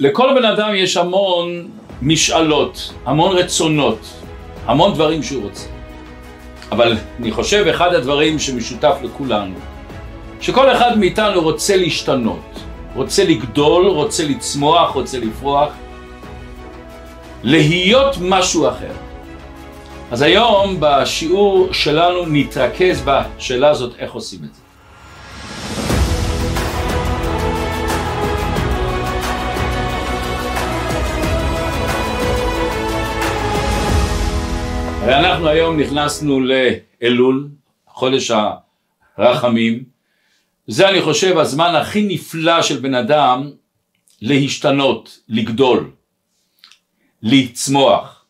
לכל בן אדם יש המון משאלות, המון רצונות, המון דברים שהוא רוצה. אבל אני חושב אחד הדברים שמשותף לכולנו, שכל אחד מאיתנו רוצה להשתנות, רוצה לגדול, רוצה לצמוח, רוצה לפרוח, להיות משהו אחר. אז היום בשיעור שלנו נתרכז בשאלה הזאת איך עושים את זה. הרי אנחנו היום נכנסנו לאלול, חודש הרחמים, זה אני חושב הזמן הכי נפלא של בן אדם להשתנות, לגדול, לצמוח.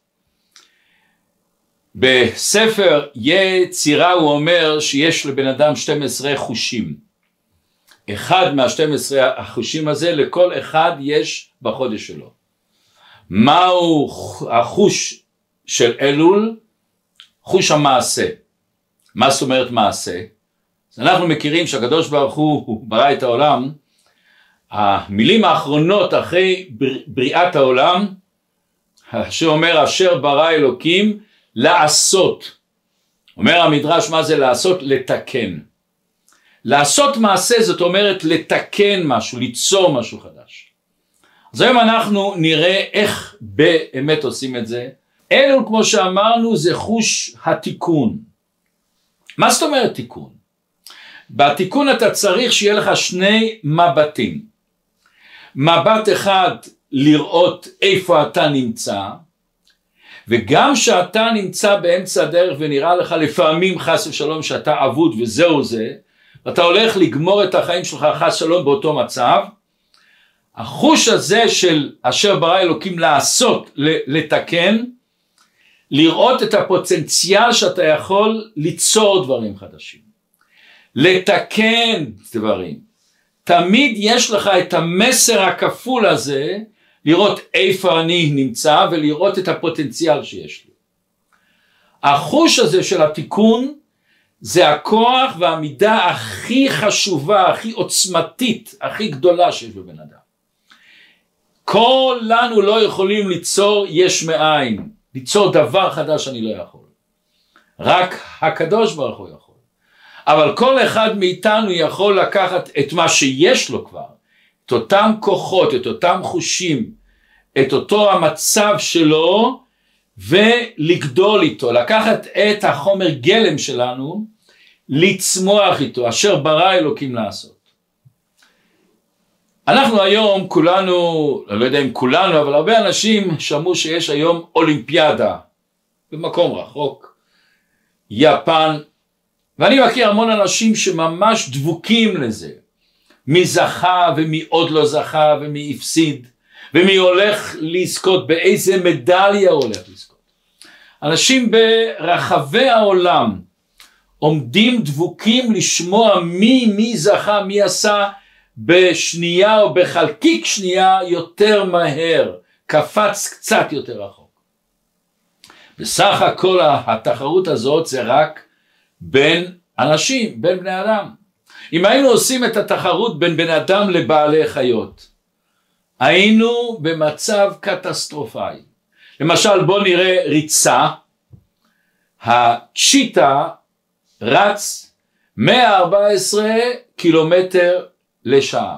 בספר יצירה הוא אומר שיש לבן אדם 12 חושים. אחד מה-12 החושים הזה לכל אחד יש בחודש שלו. מהו החוש של אלול? חוש המעשה. מה זאת אומרת מעשה? אז אנחנו מכירים שהקדוש ברוך הוא, ברא את העולם, המילים האחרונות אחרי בריאת העולם, שאומר אשר ברא אלוקים לעשות. אומר המדרש מה זה לעשות? לתקן. לעשות מעשה זאת אומרת לתקן משהו, ליצור משהו חדש. אז היום אנחנו נראה איך באמת עושים את זה. אלו כמו שאמרנו זה חוש התיקון. מה זאת אומרת תיקון? בתיקון אתה צריך שיהיה לך שני מבטים. מבט אחד לראות איפה אתה נמצא, וגם שאתה נמצא באמצע הדרך ונראה לך לפעמים חס ושלום שאתה אבוד וזהו זה, ואתה הולך לגמור את החיים שלך חס ושלום באותו מצב, החוש הזה של אשר ברא אלוקים לעשות, לתקן, לראות את הפוטנציאל שאתה יכול ליצור דברים חדשים, לתקן דברים. תמיד יש לך את המסר הכפול הזה לראות איפה אני נמצא ולראות את הפוטנציאל שיש לי. החוש הזה של התיקון זה הכוח והמידה הכי חשובה, הכי עוצמתית, הכי גדולה שיש בבן אדם. כולנו לא יכולים ליצור יש מאין. ליצור דבר חדש אני לא יכול. רק הקדוש ברוך הוא יכול. אבל כל אחד מאיתנו יכול לקחת את מה שיש לו כבר, את אותם כוחות, את אותם חושים, את אותו המצב שלו, ולגדול איתו, לקחת את החומר גלם שלנו, לצמוח איתו, אשר ברא אלוקים לעשות. אנחנו היום כולנו, אני לא יודע אם כולנו, אבל הרבה אנשים שמעו שיש היום אולימפיאדה במקום רחוק, יפן, ואני מכיר המון אנשים שממש דבוקים לזה, מי זכה ומי עוד לא זכה ומי הפסיד ומי הולך לזכות, באיזה מדליה הוא הולך לזכות. אנשים ברחבי העולם עומדים דבוקים לשמוע מי מי זכה, מי עשה בשנייה או בחלקיק שנייה יותר מהר, קפץ קצת יותר רחוק. בסך הכל התחרות הזאת זה רק בין אנשים, בין בני אדם. אם היינו עושים את התחרות בין בן אדם לבעלי חיות, היינו במצב קטסטרופאי. למשל בוא נראה ריצה, הצ'יטה רץ 114 קילומטר לשעה.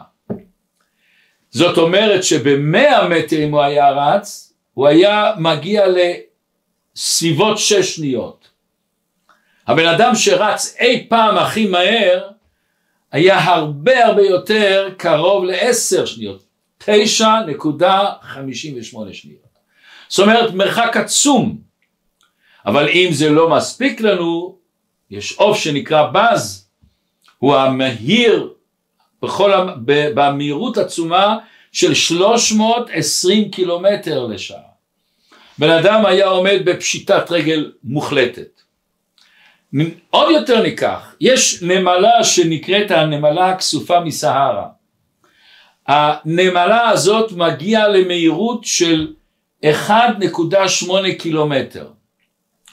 זאת אומרת שבמאה מטר אם הוא היה רץ, הוא היה מגיע לסביבות שש שניות. הבן אדם שרץ אי פעם הכי מהר, היה הרבה הרבה יותר קרוב לעשר שניות, תשע נקודה חמישים ושמונה שניות. זאת אומרת מרחק עצום. אבל אם זה לא מספיק לנו, יש עוף שנקרא בז, הוא המהיר בכל, במהירות עצומה של 320 קילומטר לשעה. בן אדם היה עומד בפשיטת רגל מוחלטת. עוד יותר ניקח, יש נמלה שנקראת הנמלה הכסופה מסהרה. הנמלה הזאת מגיעה למהירות של 1.8 קילומטר.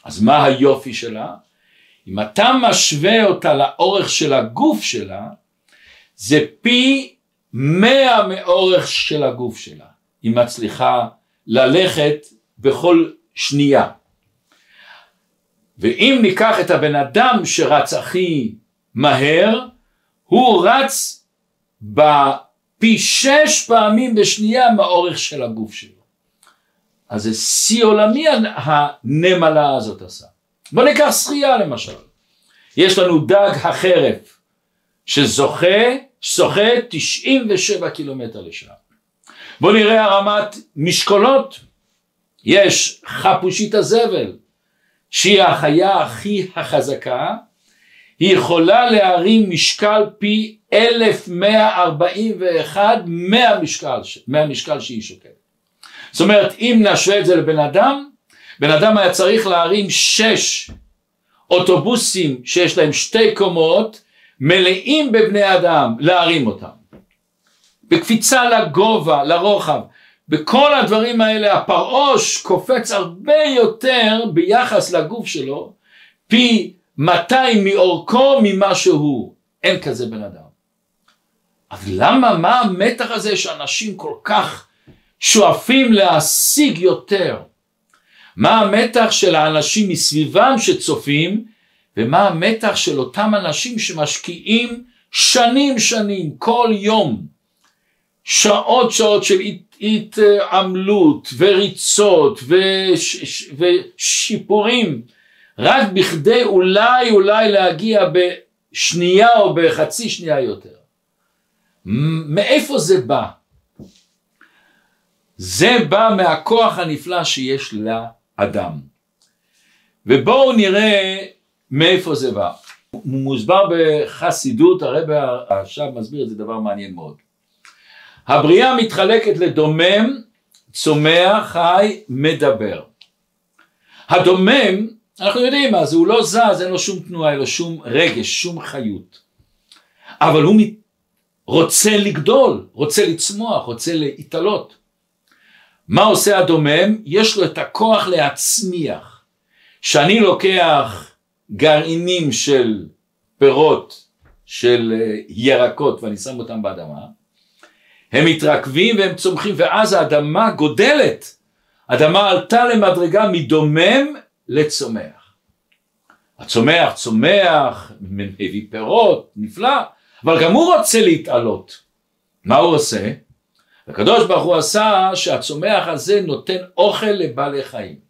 אז מה היופי שלה? אם אתה משווה אותה לאורך של הגוף שלה, זה פי מאה מאורך של הגוף שלה. היא מצליחה ללכת בכל שנייה. ואם ניקח את הבן אדם שרץ הכי מהר, הוא רץ בפי שש פעמים בשנייה מהאורך של הגוף שלו. אז זה שיא עולמי הנמלה הזאת עשה. בוא ניקח שחייה למשל. יש לנו דג החרב שזוכה, שוחה 97 קילומטר לשעה. בוא נראה הרמת משקולות. יש חפושית הזבל שהיא החיה הכי החזקה, היא יכולה להרים משקל פי 1141 מהמשקל, מהמשקל שהיא שוקלת. זאת אומרת אם נשווה את זה לבן אדם, בן אדם היה צריך להרים שש אוטובוסים שיש להם שתי קומות מלאים בבני אדם להרים אותם. בקפיצה לגובה, לרוחב, בכל הדברים האלה הפרעוש קופץ הרבה יותר ביחס לגוף שלו, פי 200 מאורכו ממה שהוא. אין כזה בן אדם. אז למה, מה המתח הזה שאנשים כל כך שואפים להשיג יותר? מה המתח של האנשים מסביבם שצופים, ומה המתח של אותם אנשים שמשקיעים שנים שנים, כל יום, שעות שעות של התעמלות וריצות וש, ושיפורים רק בכדי אולי אולי להגיע בשנייה או בחצי שנייה יותר. מאיפה זה בא? זה בא מהכוח הנפלא שיש לאדם. ובואו נראה מאיפה זה בא. מוסבר בחסידות, הרב עכשיו מסביר את זה דבר מעניין מאוד. הבריאה מתחלקת לדומם, צומח, חי, מדבר. הדומם, אנחנו יודעים מה זה, הוא לא זז, אין לו שום תנועה, אין לו שום רגש, שום חיות. אבל הוא רוצה לגדול, רוצה לצמוח, רוצה להתעלות. מה עושה הדומם? יש לו את הכוח להצמיח. שאני לוקח גרעינים של פירות, של אה, ירקות ואני שם אותם באדמה, הם מתרכבים והם צומחים ואז האדמה גודלת. אדמה עלתה למדרגה מדומם לצומח. הצומח צומח, מביא פירות, נפלא, אבל גם הוא רוצה להתעלות. מה הוא עושה? הקדוש ברוך הוא עשה שהצומח הזה נותן אוכל לבעלי חיים.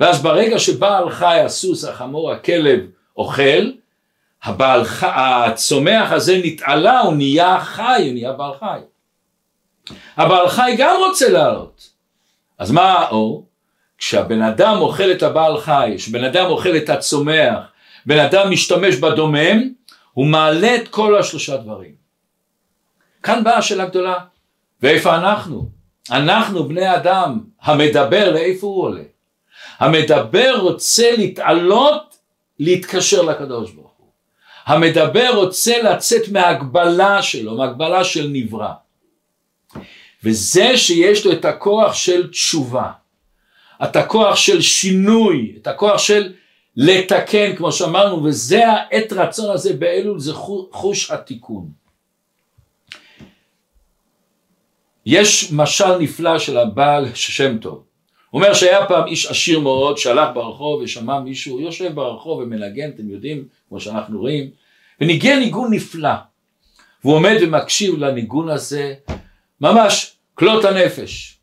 ואז ברגע שבעל חי, הסוס, החמור, הכלב אוכל, הבעל חי, הצומח הזה נתעלה, הוא נהיה חי, הוא נהיה בעל חי. הבעל חי גם רוצה לעלות. אז מה האור? כשהבן אדם אוכל את הבעל חי, כשבן אדם אוכל את הצומח, בן אדם משתמש בדומם, הוא מעלה את כל השלושה דברים. כאן באה השאלה גדולה, ואיפה אנחנו? אנחנו בני אדם, המדבר לאיפה הוא עולה? המדבר רוצה להתעלות, להתקשר לקדוש ברוך הוא. המדבר רוצה לצאת מהגבלה שלו, מהגבלה של נברא. וזה שיש לו את הכוח של תשובה, את הכוח של שינוי, את הכוח של לתקן כמו שאמרנו וזה העת רצון הזה באלול זה חוש התיקון. יש משל נפלא של הבעל שם טוב. אומר שהיה פעם איש עשיר מאוד שהלך ברחוב ושמע מישהו יושב ברחוב ומנגן אתם יודעים כמו שאנחנו רואים וניגן ניגון נפלא והוא עומד ומקשיב לניגון הזה ממש כלות הנפש.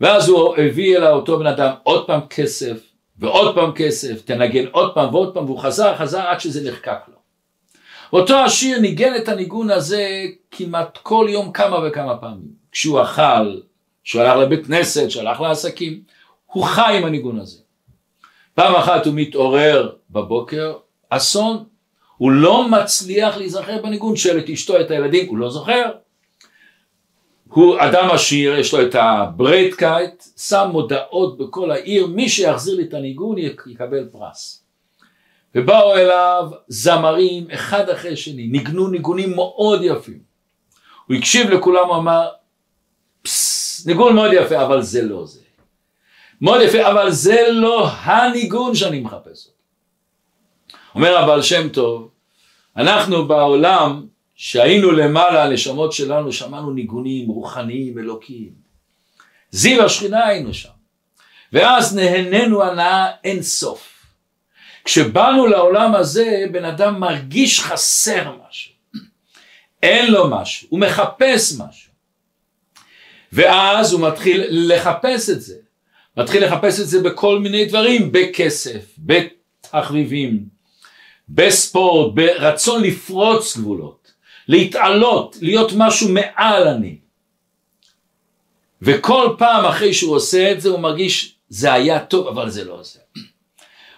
ואז הוא הביא אל אותו בן אדם עוד פעם כסף ועוד פעם כסף, תנגן עוד פעם ועוד פעם, והוא חזר חזר עד שזה נחקק לו. אותו עשיר ניגן את הניגון הזה כמעט כל יום כמה וכמה פעמים. כשהוא אכל, כשהוא הלך לבית כנסת, כשהוא הלך לעסקים, הוא חי עם הניגון הזה. פעם אחת הוא מתעורר בבוקר, אסון, הוא לא מצליח להיזכר בניגון, שואל את אשתו, את הילדים, הוא לא זוכר. הוא אדם עשיר, יש לו את הברייטקייט, שם מודעות בכל העיר, מי שיחזיר לי את הניגון יקבל פרס. ובאו אליו זמרים אחד אחרי שני, ניגנו ניגונים מאוד יפים. הוא הקשיב לכולם, הוא אמר, פסס, ניגון מאוד יפה, אבל זה לא זה. מאוד יפה, אבל זה לא הניגון שאני מחפש אותו. אומר הבעל שם טוב, אנחנו בעולם שהיינו למעלה, הנשמות שלנו, שמענו ניגונים רוחניים, אלוקיים. זיו השכינה היינו שם. ואז נהנינו הנאה אין סוף. כשבאנו לעולם הזה, בן אדם מרגיש חסר משהו. אין לו משהו, הוא מחפש משהו. ואז הוא מתחיל לחפש את זה. מתחיל לחפש את זה בכל מיני דברים, בכסף, בתחביבים, בספורט, ברצון לפרוץ גבולות, להתעלות, להיות משהו מעל אני. וכל פעם אחרי שהוא עושה את זה הוא מרגיש זה היה טוב אבל זה לא זה.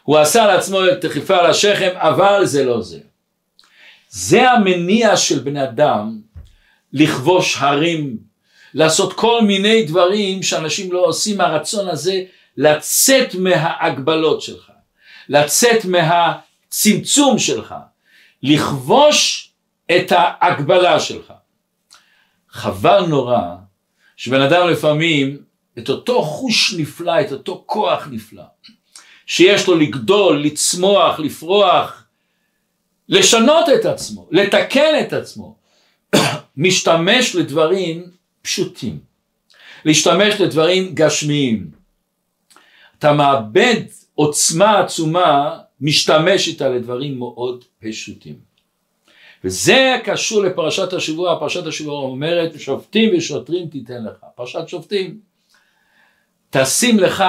הוא עשה לעצמו את דחיפה על השכם אבל זה לא זה. זה המניע של בני אדם לכבוש הרים, לעשות כל מיני דברים שאנשים לא עושים מהרצון הזה לצאת מההגבלות שלך, לצאת מהצמצום שלך, לכבוש את ההגבלה שלך. חבל נורא שבן אדם לפעמים את אותו חוש נפלא, את אותו כוח נפלא, שיש לו לגדול, לצמוח, לפרוח, לשנות את עצמו, לתקן את עצמו, משתמש לדברים פשוטים, להשתמש לדברים גשמיים. אתה מאבד עוצמה עצומה, משתמש איתה לדברים מאוד פשוטים. וזה קשור לפרשת השבוע, פרשת השבוע אומרת שופטים ושוטרים תיתן לך, פרשת שופטים. תשים לך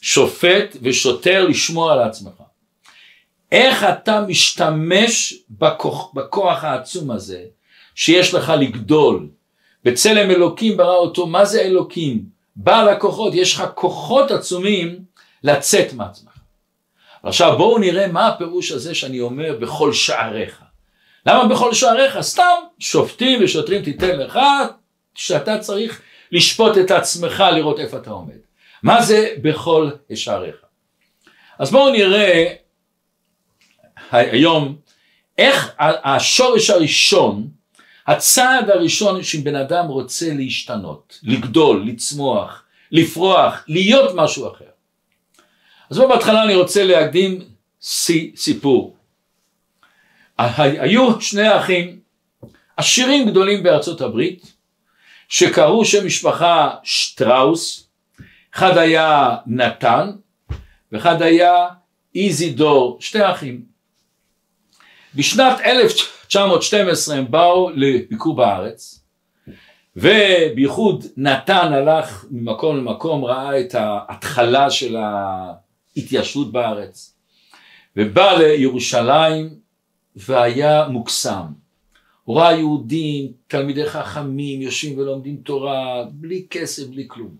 שופט ושוטר לשמור על עצמך. איך אתה משתמש בכוח, בכוח העצום הזה שיש לך לגדול. בצלם אלוקים ברא אותו, מה זה אלוקים? בעל הכוחות, יש לך כוחות עצומים לצאת מעצמך. עכשיו בואו נראה מה הפירוש הזה שאני אומר בכל שעריך. למה בכל שעריך? סתם שופטים ושוטרים תיתן לך שאתה צריך לשפוט את עצמך לראות איפה אתה עומד. מה זה בכל שעריך? אז בואו נראה היום איך השורש הראשון, הצעד הראשון שבן אדם רוצה להשתנות, לגדול, לצמוח, לפרוח, להיות משהו אחר. אז בואו בהתחלה אני רוצה להקדים סיפור. היו שני אחים עשירים גדולים בארצות הברית שקראו שם משפחה שטראוס, אחד היה נתן ואחד היה איזידור, שתי אחים. בשנת 1912 הם באו לביקור בארץ ובייחוד נתן הלך ממקום למקום ראה את ההתחלה של ההתיישבות בארץ ובא לירושלים והיה מוקסם הוא ראה יהודים, תלמידי חכמים, יושבים ולומדים תורה, בלי כסף, בלי כלום.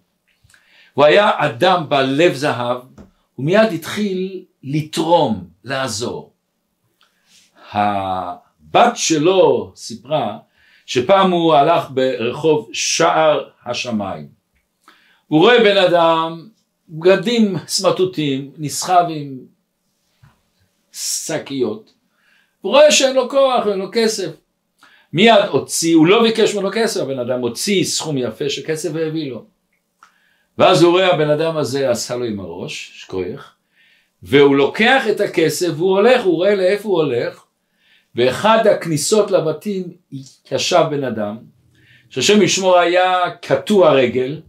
הוא היה אדם בעל לב זהב, הוא מיד התחיל לתרום, לעזור. הבת שלו סיפרה שפעם הוא הלך ברחוב שער השמיים. הוא רואה בן אדם, בגדים סמטוטים, נסחב עם שקיות, הוא רואה שאין לו כוח, אין לו כסף. מיד הוציא, הוא לא ביקש ממנו כסף, הבן אדם הוציא סכום יפה של כסף והביא לו. ואז הוא רואה הבן אדם הזה עשה לו עם הראש, שכוייך, והוא לוקח את הכסף והוא הולך, הוא רואה לאיפה הוא הולך, ואחד הכניסות לבתים ישב בן אדם, שהשם ישמור היה קטוע רגל,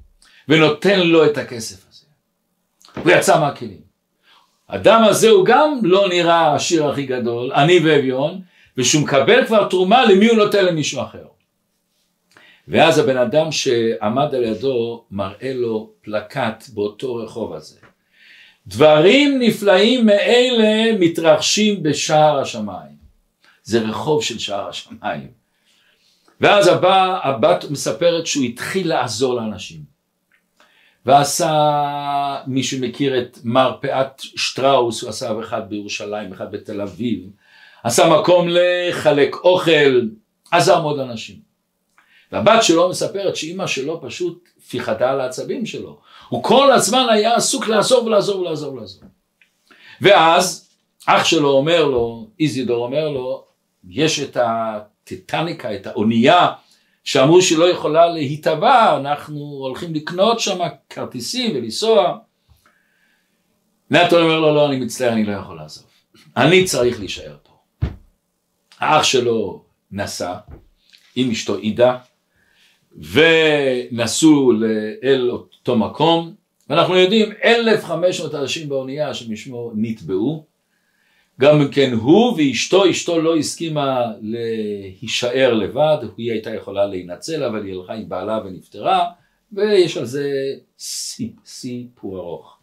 ונותן לו את הכסף הזה. הוא יצא מהכלים. האדם הזה הוא גם לא נראה העשיר הכי גדול, עני ואביון, ושהוא מקבל כבר תרומה למי הוא נותן למישהו אחר. ואז הבן אדם שעמד על ידו מראה לו פלקט באותו רחוב הזה. דברים נפלאים מאלה מתרחשים בשער השמיים. זה רחוב של שער השמיים. ואז הבא, הבת מספרת שהוא התחיל לעזור לאנשים. ועשה, מי שמכיר את מרפאת שטראוס, הוא עשה אחד בירושלים, אחד בתל אביב, עשה מקום לחלק אוכל, עזר מאוד לאנשים. והבת שלו מספרת שאימא שלו פשוט פיחדה על העצבים שלו. הוא כל הזמן היה עסוק לעזור ולעזור ולעזור ולעזור. ואז אח שלו אומר לו, איזידור אומר לו, יש את הטיטניקה, את האונייה, שאמרו שהיא לא יכולה להיטבע, אנחנו הולכים לקנות שם כרטיסים ולנסוע. נטו אומר לו, לא, אני מצטער, אני לא יכול לעזוב. אני צריך להישאר פה. האח שלו נסע עם אשתו עידה, ונסעו אל אותו מקום, ואנחנו יודעים 1,500 אנשים באונייה שמשמו נטבעו, גם כן הוא ואשתו, אשתו לא הסכימה להישאר לבד, היא הייתה יכולה להינצל אבל היא הלכה עם בעלה ונפטרה ויש על זה סיפור ארוך.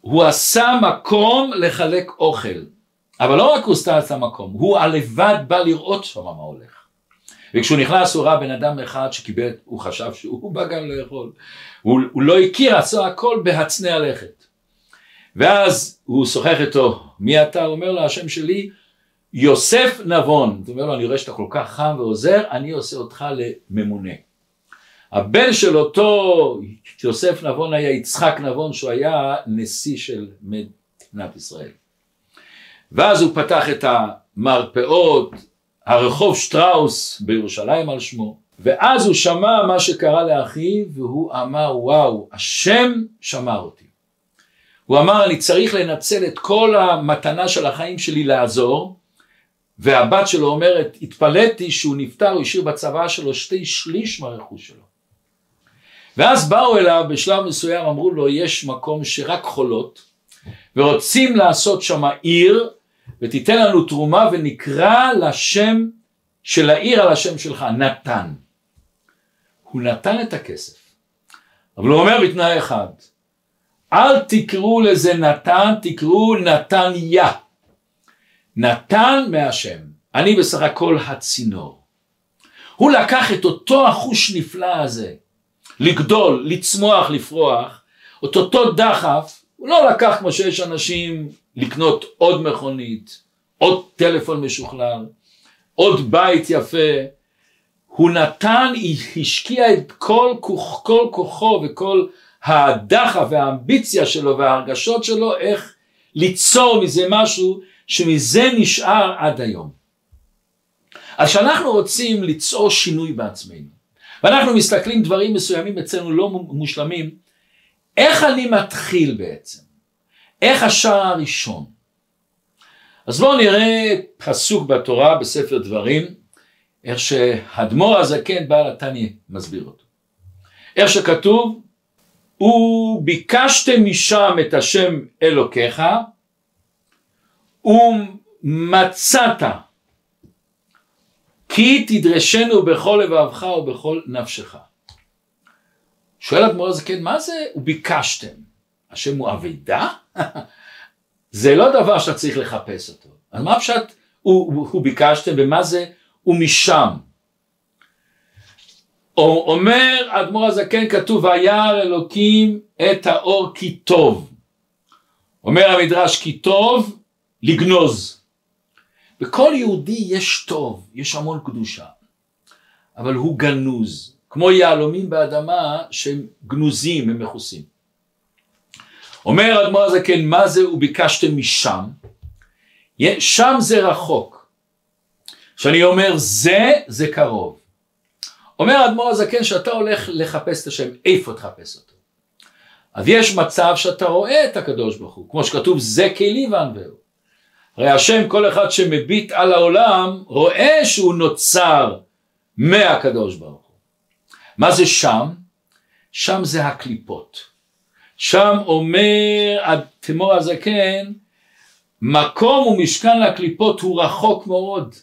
הוא עשה מקום לחלק אוכל, אבל לא רק הוא עשה מקום, הוא הלבד בא לראות שם מה הולך. וכשהוא נכנס הוא ראה בן אדם אחד שקיבל, הוא חשב שהוא בא גם לאכול, הוא, הוא לא הכיר, עשה הכל בהצנע לכת. ואז הוא שוחח איתו, מי אתה? הוא אומר לו, השם שלי יוסף נבון. הוא אומר לו, אני רואה שאתה כל כך חם ועוזר, אני עושה אותך לממונה. הבן של אותו יוסף נבון היה יצחק נבון, שהוא היה נשיא של מדינת ישראל. ואז הוא פתח את המרפאות, הרחוב שטראוס בירושלים על שמו, ואז הוא שמע מה שקרה לאחיו, והוא אמר, וואו, השם שמר אותי. הוא אמר אני צריך לנצל את כל המתנה של החיים שלי לעזור. והבת שלו אומרת התפלאתי שהוא נפטר הוא השאיר בצבא שלו שתי שליש מהרכוש שלו. ואז באו אליו בשלב מסוים אמרו לו יש מקום שרק חולות ורוצים לעשות שם עיר ותיתן לנו תרומה ונקרא לשם של העיר על השם שלך נתן. הוא נתן את הכסף. אבל הוא אומר בתנאי אחד אל תקראו לזה נתן, תקראו נתניה. נתן מהשם. אני בסך הכל הצינור. הוא לקח את אותו החוש נפלא הזה, לגדול, לצמוח, לפרוח, את אותו דחף, הוא לא לקח כמו שיש אנשים לקנות עוד מכונית, עוד טלפון משוכלל, עוד בית יפה, הוא נתן, השקיע את כל, כל כוחו וכל הדחף והאמביציה שלו וההרגשות שלו איך ליצור מזה משהו שמזה נשאר עד היום. אז כשאנחנו רוצים ליצור שינוי בעצמנו ואנחנו מסתכלים דברים מסוימים אצלנו לא מושלמים איך אני מתחיל בעצם? איך השער הראשון? אז בואו נראה פסוק בתורה בספר דברים איך שהאדמו"ר הזקן בעל התניא מסביר אותו. איך שכתוב וביקשתם משם את השם אלוקיך ומצאת כי תדרשנו בכל לבבך ובכל נפשך. שואל אדמו"ר הזקן מה זה וביקשתם? השם הוא אבידה? זה לא דבר שאתה צריך לחפש אותו. אז מה פשוט הוא, הוא, הוא ביקשתם ומה זה ומשם? אומר אדמו"ר הזקן כתוב וירא אלוקים את האור כי טוב אומר המדרש כי טוב לגנוז בכל יהודי יש טוב יש המון קדושה אבל הוא גנוז כמו יהלומים באדמה שהם גנוזים הם מכוסים. אומר אדמו"ר הזקן מה זה וביקשתם משם? שם זה רחוק. כשאני אומר זה זה קרוב אומר אדמו"ר הזקן שאתה הולך לחפש את השם, איפה תחפש אותו? אז יש מצב שאתה רואה את הקדוש ברוך הוא, כמו שכתוב זה כלי וענווהו. הרי השם כל אחד שמביט על העולם רואה שהוא נוצר מהקדוש ברוך הוא. מה זה שם? שם זה הקליפות. שם אומר תמור הזקן מקום ומשכן לקליפות הוא רחוק מאוד.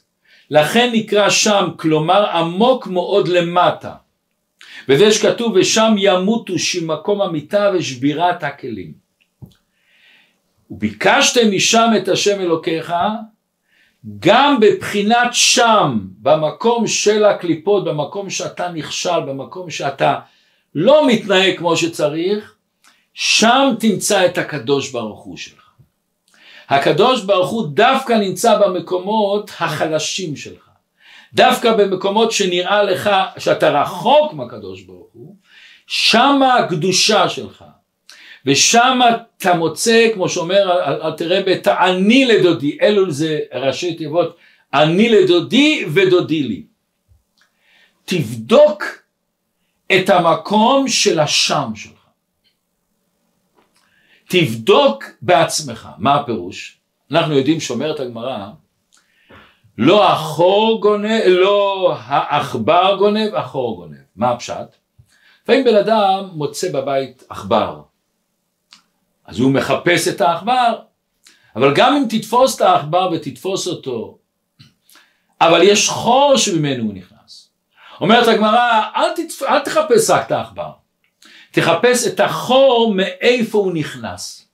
לכן נקרא שם, כלומר עמוק מאוד למטה. וזה שכתוב ושם ימותו שמקום המיטה ושבירת הכלים. וביקשתם משם את השם אלוקיך גם בבחינת שם, במקום של הקליפות, במקום שאתה נכשל, במקום שאתה לא מתנהג כמו שצריך, שם תמצא את הקדוש ברוך הוא שלך. הקדוש ברוך הוא דווקא נמצא במקומות החלשים שלך. דווקא במקומות שנראה לך שאתה רחוק מהקדוש ברוך הוא, שמה הקדושה שלך. ושם אתה מוצא, כמו שאומר אל תראה בתעני לדודי, אלו זה ראשי תיבות, אני לדודי ודודי לי. תבדוק את המקום של השם שלך. תבדוק בעצמך, מה הפירוש? אנחנו יודעים, שאומרת הגמרא, לא החור גונב, לא העכבר גונב, החור גונב. מה הפשט? לפעמים בן אדם מוצא בבית עכבר, אז הוא מחפש את העכבר, אבל גם אם תתפוס את העכבר ותתפוס אותו, אבל יש חור שממנו הוא נכנס. אומרת הגמרא, אל, תתפ... אל תחפש רק את העכבר, תחפש את החור מאיפה הוא נכנס.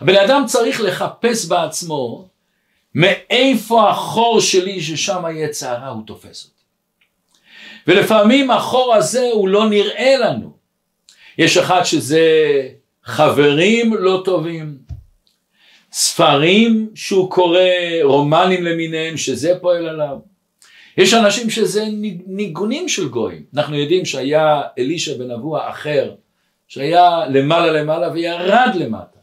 הבן אדם צריך לחפש בעצמו מאיפה החור שלי ששם יהיה צערה הוא תופס אותי. ולפעמים החור הזה הוא לא נראה לנו. יש אחד שזה חברים לא טובים, ספרים שהוא קורא, רומנים למיניהם, שזה פועל עליו. יש אנשים שזה ניגונים של גויים. אנחנו יודעים שהיה אלישע בן אבוה אחר, שהיה למעלה למעלה וירד למטה.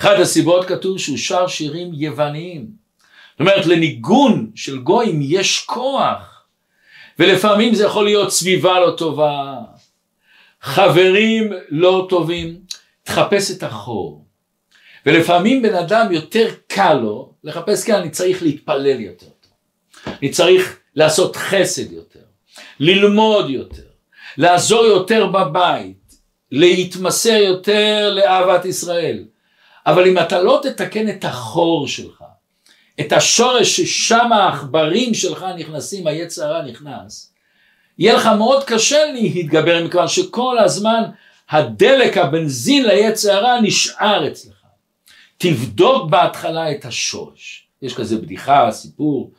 אחת הסיבות כתוב שהוא שר שירים יווניים. זאת אומרת לניגון של גויים יש כוח ולפעמים זה יכול להיות סביבה לא טובה, חברים לא טובים, תחפש את החור. ולפעמים בן אדם יותר קל לו לחפש כן אני צריך להתפלל יותר טוב, אני צריך לעשות חסד יותר, ללמוד יותר, לעזור יותר בבית, להתמסר יותר לאהבת ישראל. אבל אם אתה לא תתקן את החור שלך, את השורש ששם העכברים שלך נכנסים, היצר הרע נכנס, יהיה לך מאוד קשה להתגבר מכיוון שכל הזמן הדלק, הבנזין ליצר הרע נשאר אצלך. תבדוק בהתחלה את השורש. יש כזה בדיחה, סיפור,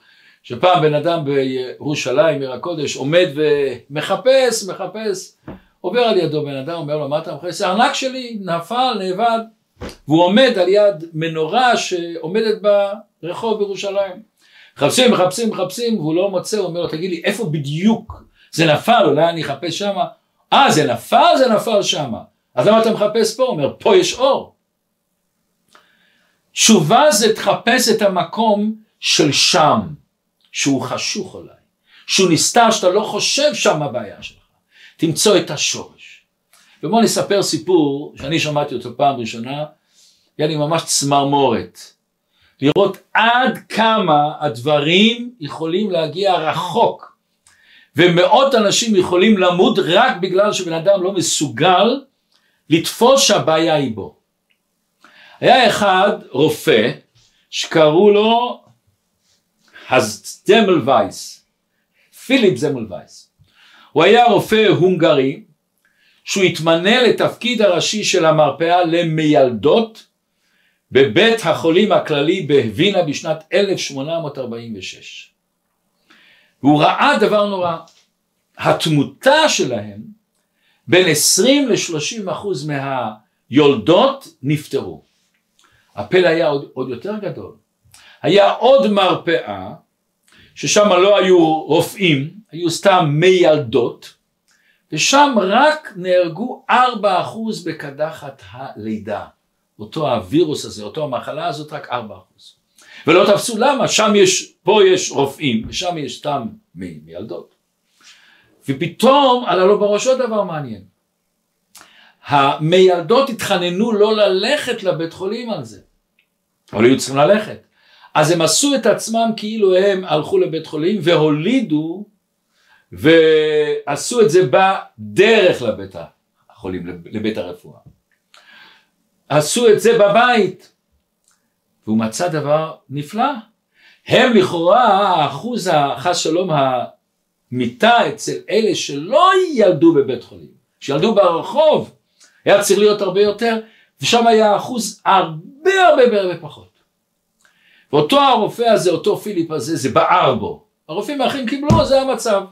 שפעם בן אדם בירושלים, עיר הקודש, עומד ומחפש, מחפש, עובר על ידו בן אדם, אומר לו, מה אתה מחפש? הארנק שלי נפל, נאבד, והוא עומד על יד מנורה שעומדת ברחוב בירושלים. מחפשים, מחפשים, מחפשים, והוא לא מוצא, הוא אומר לו, תגיד לי, איפה בדיוק זה נפל, אולי אני אחפש שמה? אה, זה נפל, זה נפל שמה. אז למה אתה מחפש פה? הוא אומר, פה יש אור. תשובה זה תחפש את המקום של שם, שהוא חשוך אולי, שהוא נסתר, שאתה לא חושב שם הבעיה שלך. תמצוא את השורש. ובואו נספר סיפור שאני שמעתי אותו פעם ראשונה, היה לי ממש צמרמורת. לראות עד כמה הדברים יכולים להגיע רחוק ומאות אנשים יכולים למות רק בגלל שבן אדם לא מסוגל לתפוס שהבעיה היא בו. היה אחד רופא שקראו לו הזמלווייס, פיליפ זמלווייס. הוא היה רופא הונגרי שהוא התמנה לתפקיד הראשי של המרפאה למיילדות בבית החולים הכללי בווינה בשנת 1846. והוא ראה דבר נורא, התמותה שלהם בין 20 ל-30 אחוז מהיולדות נפטרו. הפלא היה עוד, עוד יותר גדול. היה עוד מרפאה, ששם לא היו רופאים, היו סתם מיילדות, ושם רק נהרגו ארבע אחוז בקדחת הלידה. אותו הווירוס הזה, אותו המחלה הזאת, רק ארבע אחוז. ולא תפסו למה, שם יש, פה יש רופאים, ושם יש סתם מיילדות. ופתאום עלה לו בראש עוד דבר מעניין. המיילדות התחננו לא ללכת לבית חולים על זה. אבל היו צריכים ללכת. אז הם עשו את עצמם כאילו הם הלכו לבית חולים והולידו ועשו את זה בדרך לבית החולים, לבית הרפואה. עשו את זה בבית. והוא מצא דבר נפלא. הם לכאורה האחוז החס שלום המיטה אצל אלה שלא ילדו בבית חולים, שילדו ברחוב, היה צריך להיות הרבה יותר, ושם היה אחוז הרבה הרבה הרבה פחות. ואותו הרופא הזה, אותו פיליפ הזה, זה בער בו. הרופאים האחרים קיבלו, זה המצב.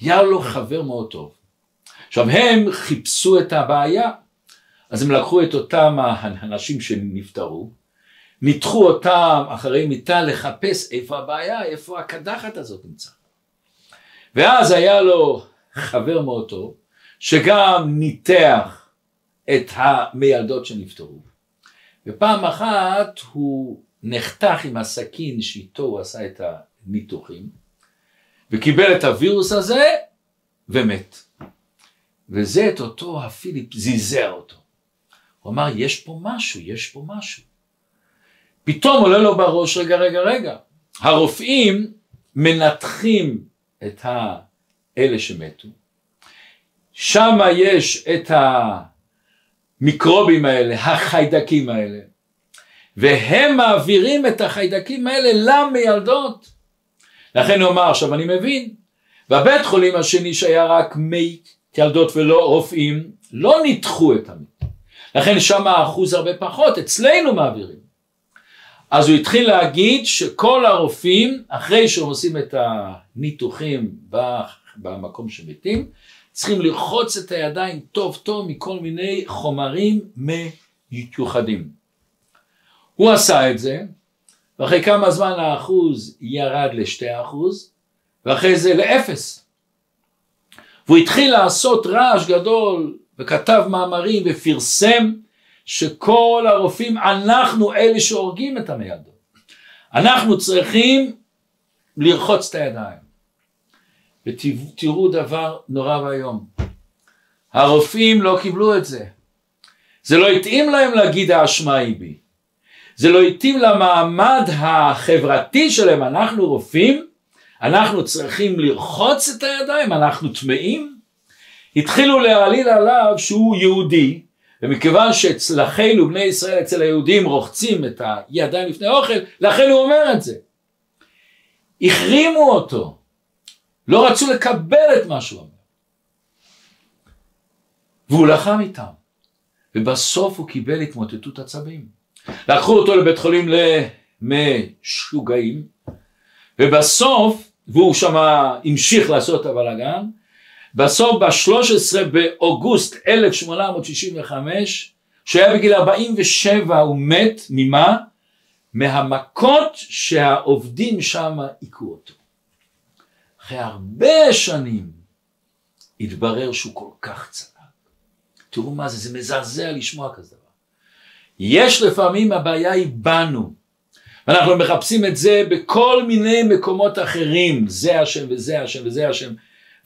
היה לו חבר מאוד טוב. עכשיו הם חיפשו את הבעיה, אז הם לקחו את אותם האנשים שנפטרו, ניתחו אותם אחרי מיטה לחפש איפה הבעיה, איפה הקדחת הזאת נמצא. ואז היה לו חבר מאוד טוב, שגם ניתח את המיילדות שנפטרו. ופעם אחת הוא נחתך עם הסכין שאיתו הוא עשה את הניתוחים, וקיבל את הווירוס הזה ומת. וזה את אותו הפיליפ זיזר אותו. הוא אמר יש פה משהו, יש פה משהו. פתאום עולה לו בראש, רגע, רגע, רגע, הרופאים מנתחים את האלה שמתו, שם יש את המיקרובים האלה, החיידקים האלה, והם מעבירים את החיידקים האלה למיילדות. לכן הוא אמר, עכשיו אני מבין, והבית חולים השני שהיה רק מי ילדות ולא רופאים, לא ניתחו את המת. לכן שם האחוז הרבה פחות, אצלנו מעבירים. אז הוא התחיל להגיד שכל הרופאים, אחרי שהם עושים את הניתוחים במקום שמתים, צריכים לרחוץ את הידיים טוב טוב מכל מיני חומרים מיוחדים. הוא עשה את זה, ואחרי כמה זמן האחוז ירד לשתי אחוז, ואחרי זה לאפס. והוא התחיל לעשות רעש גדול, וכתב מאמרים ופרסם שכל הרופאים, אנחנו אלה שהורגים את המיילדות. אנחנו צריכים לרחוץ את הידיים. ותראו דבר נורא ואיום. הרופאים לא קיבלו את זה. זה לא התאים להם להגיד האשמה היא בי. זה לא התאים למעמד החברתי שלהם, אנחנו רופאים, אנחנו צריכים לרחוץ את הידיים, אנחנו טמאים. התחילו להעליל עליו שהוא יהודי, ומכיוון שאצלכנו בני ישראל, אצל היהודים רוחצים את הידיים לפני האוכל, לכן הוא אומר את זה. החרימו אותו, לא רצו לקבל את מה שהוא אומר. והוא לחם איתם, ובסוף הוא קיבל התמוטטות עצבים. לקחו אותו לבית חולים למשוגעים, ובסוף, והוא שם המשיך לעשות את הבלאגן, בסוף ב-13 באוגוסט 1865, שהיה בגיל 47 הוא מת, ממה? מהמכות שהעובדים שם היכו אותו. אחרי הרבה שנים התברר שהוא כל כך צדק. תראו מה זה, זה מזעזע לשמוע כזה דבר. יש לפעמים הבעיה היא בנו. ואנחנו מחפשים את זה בכל מיני מקומות אחרים, זה השם וזה השם וזה השם.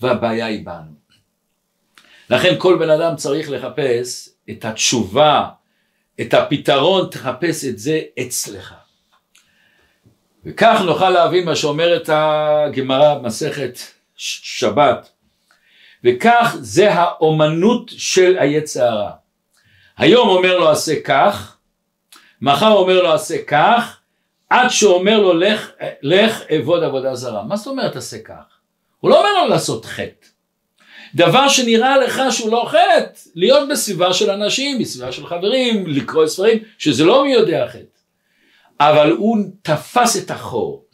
והבעיה היא בנו. לכן כל בן אדם צריך לחפש את התשובה, את הפתרון, תחפש את זה אצלך. וכך נוכל להבין מה שאומרת הגמרא במסכת שבת. וכך זה האומנות של היצע הרע. היום אומר לו עשה כך, מחר אומר לו עשה כך, עד שאומר לו לך, לך אבוד עבודה זרה. מה זאת אומרת עשה כך? הוא לא אומר לו לעשות חטא. דבר שנראה לך שהוא לא חטא, להיות בסביבה של אנשים, בסביבה של חברים, לקרוא ספרים, שזה לא מי יודע חטא. אבל הוא תפס את החור,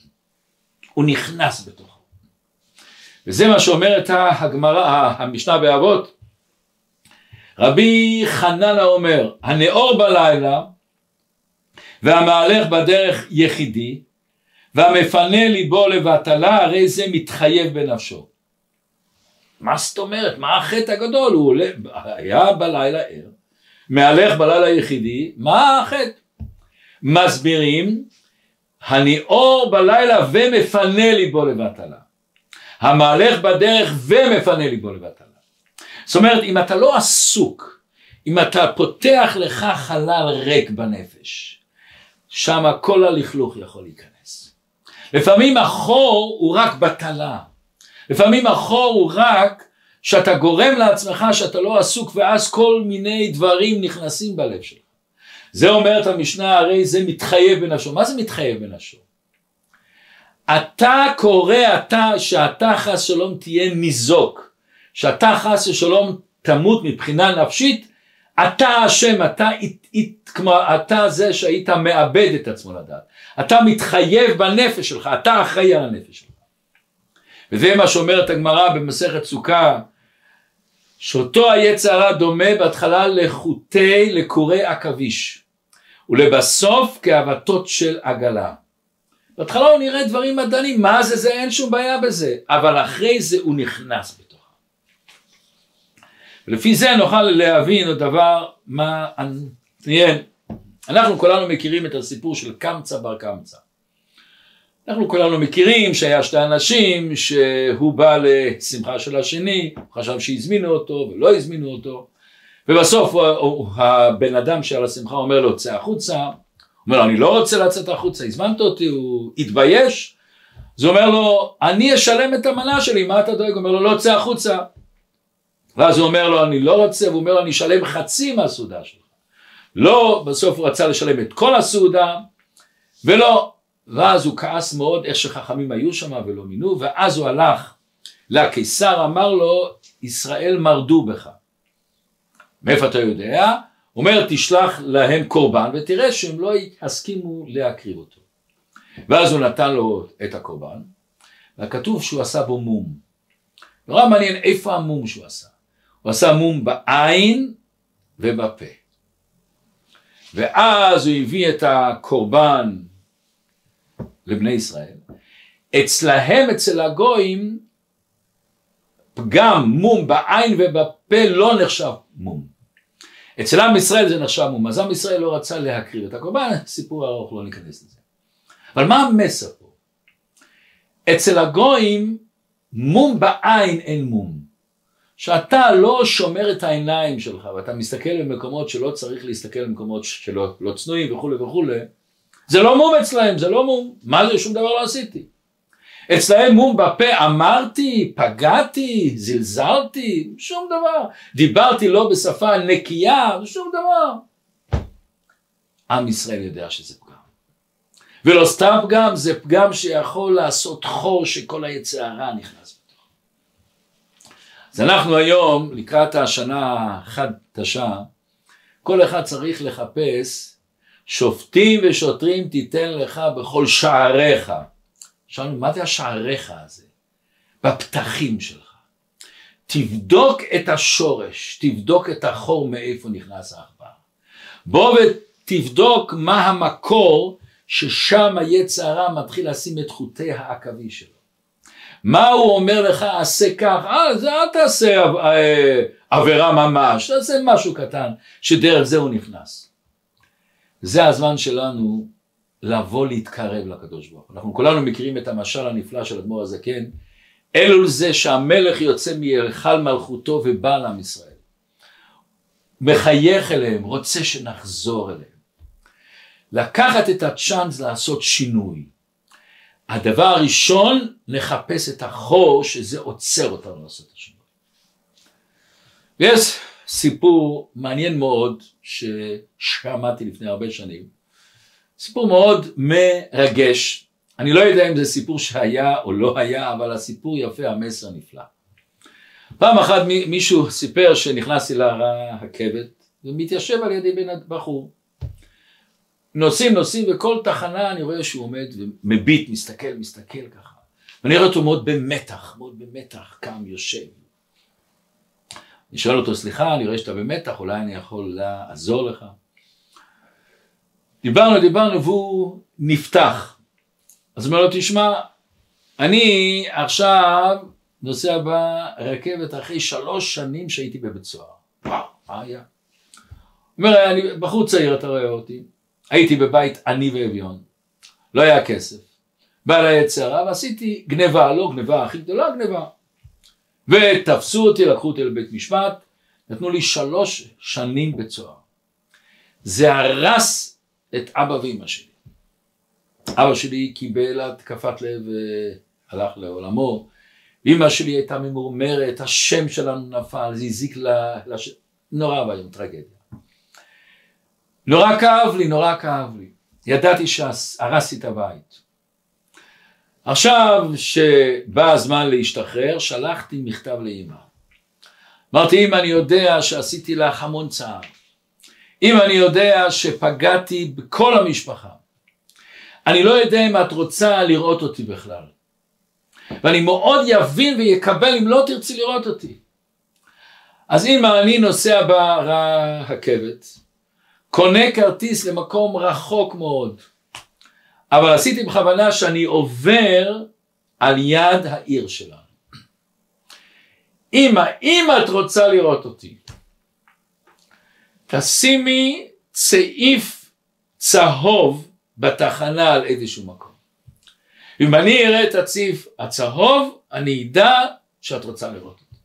הוא נכנס בתוכו. וזה מה שאומרת הגמרא, המשנה באבות. רבי חננה אומר, הנאור בלילה והמהלך בדרך יחידי, והמפנה ליבו לבטלה הרי זה מתחייב בנפשו. מה זאת אומרת? מה החטא הגדול? הוא עולה, היה בלילה ער, מהלך בלילה יחידי, מה החטא? מסבירים, הניאור בלילה ומפנה ליבו לבטלה. המהלך בדרך ומפנה ליבו לבטלה. זאת אומרת, אם אתה לא עסוק, אם אתה פותח לך חלל ריק בנפש, שם כל הלכלוך יכול להיכנס. לפעמים החור הוא רק בטלה. לפעמים החור הוא רק שאתה גורם לעצמך שאתה לא עסוק ואז כל מיני דברים נכנסים בלב שלך. זה אומרת המשנה הרי זה מתחייב בנפשו. מה זה מתחייב בנפשו? אתה קורא אתה שאתה חס שלום תהיה ניזוק, שאתה חס ושלום תמות מבחינה נפשית, אתה אשם, אתה, כמו, אתה זה שהיית מאבד את עצמו לדעת. אתה מתחייב בנפש שלך, אתה אחראי על הנפש שלך. וזה מה שאומרת הגמרא במסכת סוכה, שאותו היצר הרע דומה בהתחלה לחוטי לקורי עכביש, ולבסוף כאבתות של עגלה. בהתחלה הוא נראה דברים מדענים, מה זה זה, אין שום בעיה בזה, אבל אחרי זה הוא נכנס בתוכה. ולפי זה נוכל להבין עוד דבר מעניין. אנחנו כולנו מכירים את הסיפור של קמצא בר קמצא. אנחנו כולנו מכירים שהיה שתי אנשים שהוא בא לשמחה של השני, הוא חשב שהזמינו אותו ולא הזמינו אותו ובסוף הבן אדם שעל השמחה אומר לו צא החוצה, הוא אומר לו, אני לא רוצה לצאת החוצה, הזמנת אותי, הוא התבייש, אז הוא אומר לו, אני אשלם את המנה שלי, מה אתה דואג? הוא אומר לו, לא צא החוצה. ואז הוא אומר לו, אני לא רוצה, והוא אומר לו, אני אשלם חצי מהסעודה שלך. לא, בסוף הוא רצה לשלם את כל הסעודה, ולא, ואז הוא כעס מאוד איך שחכמים היו שם ולא מינו, ואז הוא הלך לקיסר, אמר לו, ישראל מרדו בך. מאיפה אתה יודע? אומר, תשלח להם קורבן ותראה שהם לא יסכימו להקריב אותו. ואז הוא נתן לו את הקורבן, וכתוב שהוא עשה בו מום. נורא מעניין איפה המום שהוא עשה. הוא עשה מום בעין ובפה. ואז הוא הביא את הקורבן לבני ישראל. אצלהם, אצל הגויים, פגם מום בעין ובפה לא נחשב מום. אצל עם ישראל זה נחשב מום, אז עם ישראל לא רצה להקריב את הקורבן, סיפור ארוך, לא ניכנס לזה. אבל מה המסר פה? אצל הגויים מום בעין אין מום. שאתה לא שומר את העיניים שלך ואתה מסתכל במקומות שלא צריך להסתכל במקומות שלא לא צנועים וכולי וכולי, זה לא מום אצלהם, זה לא מום. מה זה? שום דבר לא עשיתי. אצלהם מום בפה, אמרתי, פגעתי, זלזלתי, שום דבר. דיברתי לא בשפה נקייה, שום דבר. עם ישראל יודע שזה פגם. ולא סתם פגם, זה פגם שיכול לעשות חור שכל היצע הרע נכנס בתוך. אז אנחנו היום, לקראת השנה חדשה, כל אחד צריך לחפש שופטים ושוטרים תיתן לך בכל שעריך. שאלנו, מה זה השעריך הזה? בפתחים שלך. תבדוק את השורש, תבדוק את החור מאיפה נכנס העכבר. בוא ותבדוק מה המקור ששם היצע הרע מתחיל לשים את חוטי העכבי שלו. מה הוא אומר לך, עשה כך, אה, זה אל תעשה אה, עבירה ממש, תעשה משהו קטן, שדרך זה הוא נכנס. זה הזמן שלנו לבוא להתקרב לקדוש ברוך הוא. אנחנו כולנו מכירים את המשל הנפלא של אדמו"ר הזקן, אלו זה שהמלך יוצא מהיכל מלכותו ובא לעם ישראל. מחייך אליהם, רוצה שנחזור אליהם. לקחת את הצ'אנס לעשות שינוי. הדבר הראשון, לחפש את החור שזה עוצר אותנו לעשות את השינוי. ויש סיפור מעניין מאוד ששמעתי לפני הרבה שנים, סיפור מאוד מרגש, אני לא יודע אם זה סיפור שהיה או לא היה, אבל הסיפור יפה, המסר נפלא. פעם אחת מישהו סיפר שנכנסתי לרכבת ומתיישב על ידי בן בחור. נוסעים נוסעים וכל תחנה אני רואה שהוא עומד ומביט, מסתכל, מסתכל ככה. ואני רואה אותו מאוד במתח, מאוד במתח, קם, יושב. אני שואל אותו, סליחה, אני רואה שאתה במתח, אולי אני יכול לעזור לך. דיברנו, דיברנו, והוא נפתח. אז הוא אומר לו, תשמע, אני עכשיו נוסע ברכבת אחרי שלוש שנים שהייתי בבית סוהר. וואו, מה היה? הוא אומר, אני בחור צעיר, אתה רואה אותי, הייתי בבית עני ואביון, לא היה כסף, בא ליצרה ועשיתי גניבה, לא גניבה הכי גדולה, גניבה. ותפסו אותי, לקחו אותי לבית משפט, נתנו לי שלוש שנים בית סוהר. זה הרס את אבא ואמא שלי. אבא שלי קיבל התקפת לב והלך לעולמו, ואמא שלי הייתה ממורמרת, השם שלנו נפל, זה הזיק לה, לש... נורא ואיום, טרגדיה. נורא כאב לי, נורא כאב לי. ידעתי שהרסתי את הבית. עכשיו שבא הזמן להשתחרר, שלחתי מכתב לאמא. אמרתי, אמא, אני יודע שעשיתי לך המון צער. אם אני יודע שפגעתי בכל המשפחה, אני לא יודע אם את רוצה לראות אותי בכלל. ואני מאוד יבין ויקבל אם לא תרצי לראות אותי. אז אם אני נוסע ברכבת, קונה כרטיס למקום רחוק מאוד, אבל עשיתי בכוונה שאני עובר על יד העיר שלנו. אמא, אם את רוצה לראות אותי, תשימי צעיף צהוב בתחנה על איזשהו מקום. אם אני אראה את הצעיף הצהוב, אני אדע שאת רוצה לראות אותי.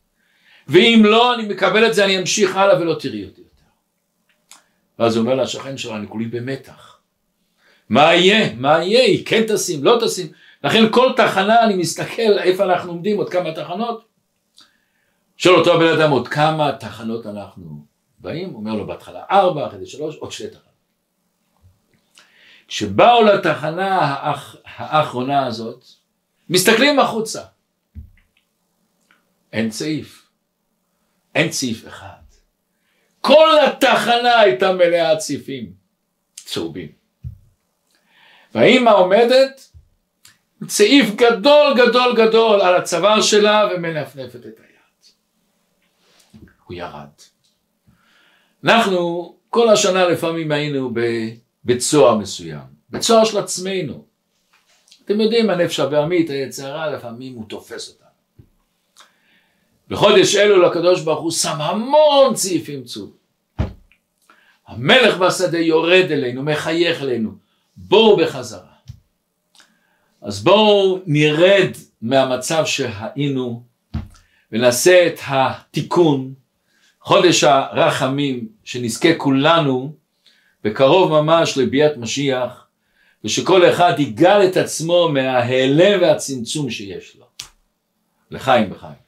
ואם לא, אני מקבל את זה, אני אמשיך הלאה ולא תראי אותי יותר. ואז הוא אומר לשכן שלו, אני כולי במתח. מה יהיה? מה יהיה? היא כן תשים, לא תשים. לכן כל תחנה אני מסתכל איפה אנחנו עומדים, עוד כמה תחנות. שואל אותו הבן אדם עוד כמה תחנות אנחנו באים, אומר לו בהתחלה ארבע, אחרי זה שלוש, עוד שתי תחנות. כשבאו לתחנה האח, האחרונה הזאת, מסתכלים החוצה. אין סעיף. אין סעיף אחד. כל התחנה הייתה מלאה צעיפים צהובים. והאימא עומדת צעיף גדול גדול גדול על הצוואר שלה ומנפנפת את היד. הוא ירד. אנחנו כל השנה לפעמים היינו בבית סוהר מסוים, בית סוהר של עצמנו. אתם יודעים, הנפש הבעמית, היצרה, לפעמים הוא תופס אותנו. בחודש אלול הקדוש ברוך הוא שם המון צעיפים צהובים. המלך בשדה יורד אלינו, מחייך אלינו, בואו בחזרה. אז בואו נרד מהמצב שהיינו ונעשה את התיקון, חודש הרחמים, שנזכה כולנו בקרוב ממש לביאת משיח, ושכל אחד יגאל את עצמו מההיעלם והצמצום שיש לו. לחיים בחיים.